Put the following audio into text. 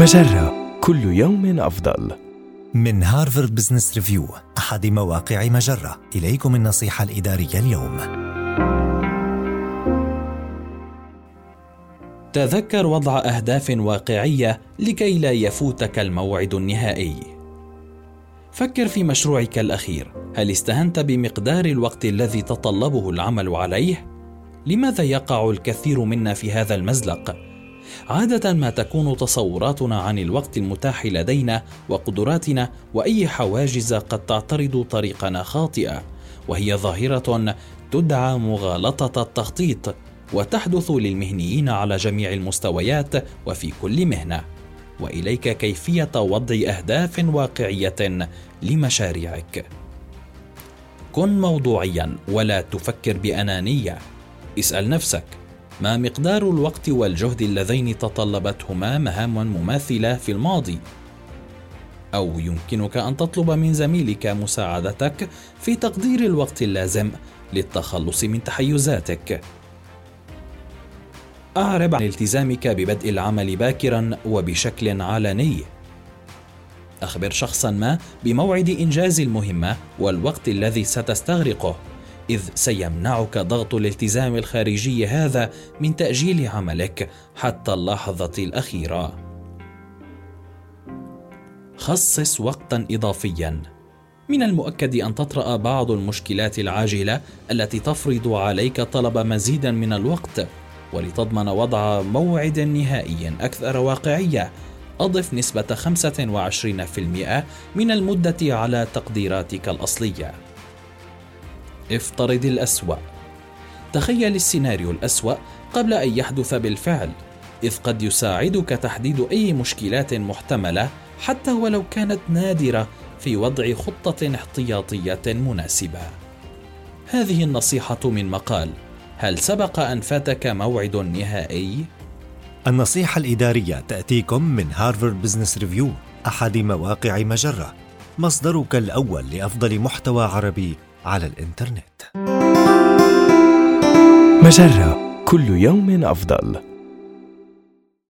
مجرة كل يوم أفضل. من هارفارد بزنس ريفيو أحد مواقع مجرة إليكم النصيحة الإدارية اليوم تذكر وضع أهداف واقعية لكي لا يفوتك الموعد النهائي فكر في مشروعك الأخير هل استهنت بمقدار الوقت الذي تطلبه العمل عليه؟ لماذا يقع الكثير منا في هذا المزلق؟ عادة ما تكون تصوراتنا عن الوقت المتاح لدينا وقدراتنا وأي حواجز قد تعترض طريقنا خاطئة، وهي ظاهرة تدعى مغالطة التخطيط، وتحدث للمهنيين على جميع المستويات وفي كل مهنة. وإليك كيفية وضع أهداف واقعية لمشاريعك كن موضوعيا ولا تفكر بأنانية اسأل نفسك ما مقدار الوقت والجهد اللذين تطلبتهما مهام مماثلة في الماضي؟ أو يمكنك أن تطلب من زميلك مساعدتك في تقدير الوقت اللازم للتخلص من تحيزاتك. أعرب عن التزامك ببدء العمل باكرا وبشكل علني. أخبر شخصا ما بموعد إنجاز المهمة والوقت الذي ستستغرقه. إذ سيمنعك ضغط الالتزام الخارجي هذا من تأجيل عملك حتى اللحظة الأخيرة. خصص وقتا إضافيا. من المؤكد أن تطرأ بعض المشكلات العاجلة التي تفرض عليك طلب مزيدا من الوقت، ولتضمن وضع موعد نهائي أكثر واقعية أضف نسبة 25% من المدة على تقديراتك الأصلية. افترض الأسوأ تخيل السيناريو الأسوأ قبل أن يحدث بالفعل إذ قد يساعدك تحديد أي مشكلات محتملة حتى ولو كانت نادرة في وضع خطة احتياطية مناسبة. هذه النصيحة من مقال هل سبق أن فاتك موعد نهائي؟ النصيحة الإدارية تأتيكم من هارفارد بزنس ريفيو أحد مواقع مجرة مصدرك الأول لأفضل محتوى عربي على الإنترنت مجرة كل يوم أفضل.